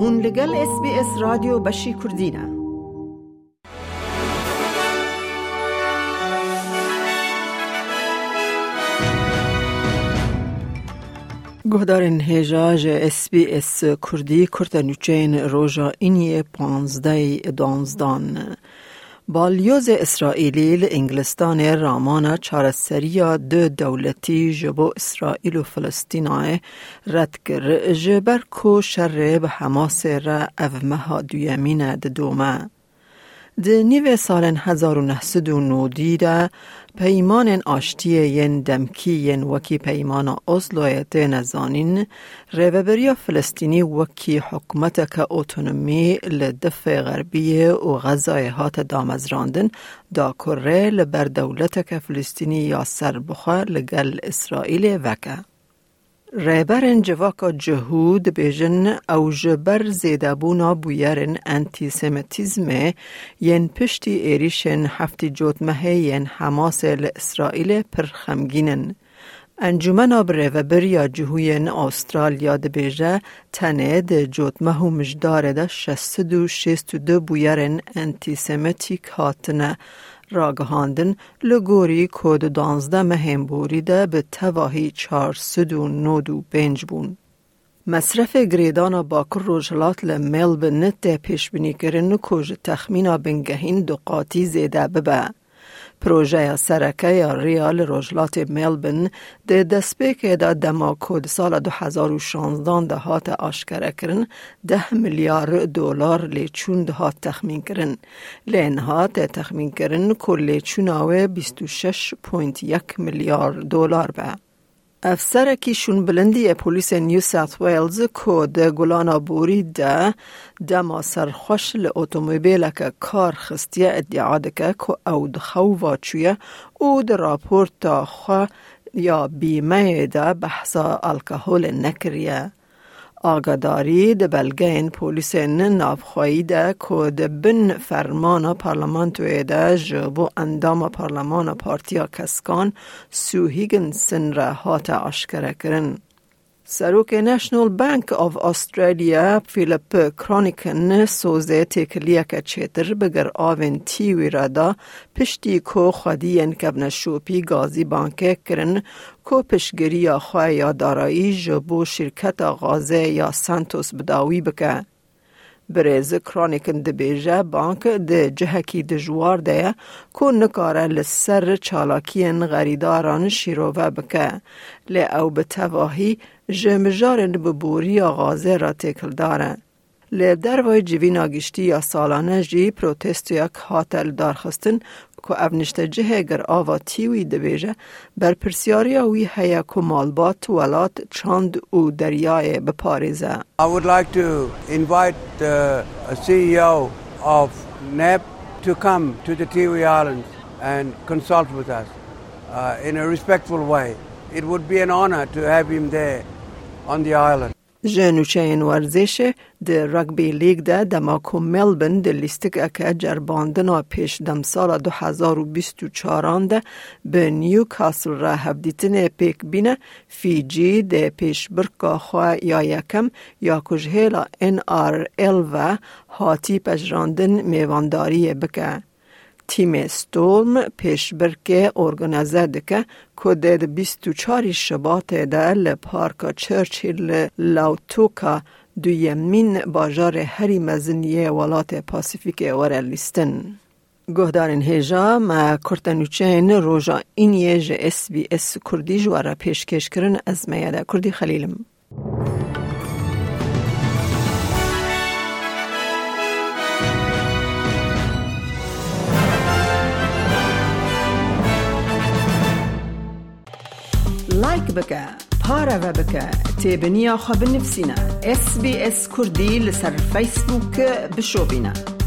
هون لگل اس بی اس رادیو بشی کردینه گهدارین هیجاج اس بی اس کردی کرتنوچین روژا اینی پانزده دانزدان بالیوز اسرائیلی لانگلستان رامان چارسریا دو دولتی جبو اسرائیل و فلسطینای رد کر جبر کو شر به حماس را اومها دویمین دومه. د نیو سال 1990 ده پیمان آشتی ین دمکی ین وکی پیمان اوزلویت نزانین ریوبریا فلسطینی وکی حکومت که اوتونومی لدف غربی و غزای هات دامزراندن دا کره لبر دولت که فلسطینی یا سر بخوا لگل اسرائیل وکه. ریبرن جواکا جهود بیجن او جبر زیده بونا بویرن انتی سمیتیزم ین پشتی ایریشن هفتی جوتمه ین حماس اسرائیل پر خمگینن. انجمن آبره و بریا جهوین آسترالیا دبیجه تنه ده جوتمه و مجدار ده شست دو شست دو بویرن انتی سمیتیک راگهاندن لگوری کود دانزده مهم بوریده به تواهی چار سدو نودو پنج بون. مصرف گریدان باکر روژلات لملبن نت پیش بینی کرن کج تخمین بنگهین دو زیده ببه. پروژه سرکه یا ریال روژلات ملبن ده دسپیک دا دما کود سال 2016 ده هات آشکره کرن ده میلیارد دلار لیچون ده هات تخمین کرن. لین هات تخمین کرن کل لیچون آوه 26.1 میلیارد دلار به. افسر کیشون بلندی پولیس نیو ساوت ویلز کو ده گلانا بوری ده دما سرخوش ل که کار خستیه ادعا دکه که او دخو واچویه او ده راپورتا خو یا بیمه ده بحثا الکهول نکریه. آگاداری د بلگین پولیس نافخوایی ده که ده بن فرمان پارلمان ده جبو اندام پارلمان پارتیا کسکان سوهیگن سن را هات اشکره کرن. سروک نشنل بانک آف استرالیا فیلیپ کرانیکن سوزه تکلیه که چیتر بگر آوین تیوی را دا پشتی کو خودی کبن شوپی گازی بانکه کرن کو پشگری خواه یا دارایی جبو شرکت غازه یا سانتوس بداوی بکه. برز کرانیکن بیجه بانک ده جهکی دجوار ده که نکاره لسر چالاکین غریداران شیروه بکه لی او به تواهی جمجارن ببوری آغازه را تکل داره. لی در وای جوین آگشتی یا سالانه جی پروتست هاتل دارخستن که افنشته جه گر آوا تیوی دبیجه بر پرسیاری وی هیا که مالبات ولات چاند او دریای بپاریزه. I would like to invite the CEO of NEP to come to the Tiwi Islands and consult with us uh, in a respectful way. It would be an honor to have him there on the island. جنوچه ورزش رگبی لیگ ده دماکو ملبن ده لیستک اکه جرباندنا پیش دم سال 2024 ده به نیو کاسل را هفدیتن پیک بینه فیجی ده پیش برکا خواه یا یکم یا کجهیلا ان آر ال و هاتی پجراندن میوانداری بکه. تیم ستولم پیش برکه ارگنازه دکه که بیستو چاری شبات ده لپارکا چرچیل لاوتوکا دو یمین باجار هری مزنیه ولات پاسیفیک وره لیستن. گهدارین هیجا ما کرتنوچین روژا اینیه جه اس بی اس کردی جوارا پیشکش کرن از میاده کردی خلیلم. لایک بکە پارەوە بکە تێبنییا خە بنفسینە SسBS کوردی لەسەر فیسبووکە بشۆبینە.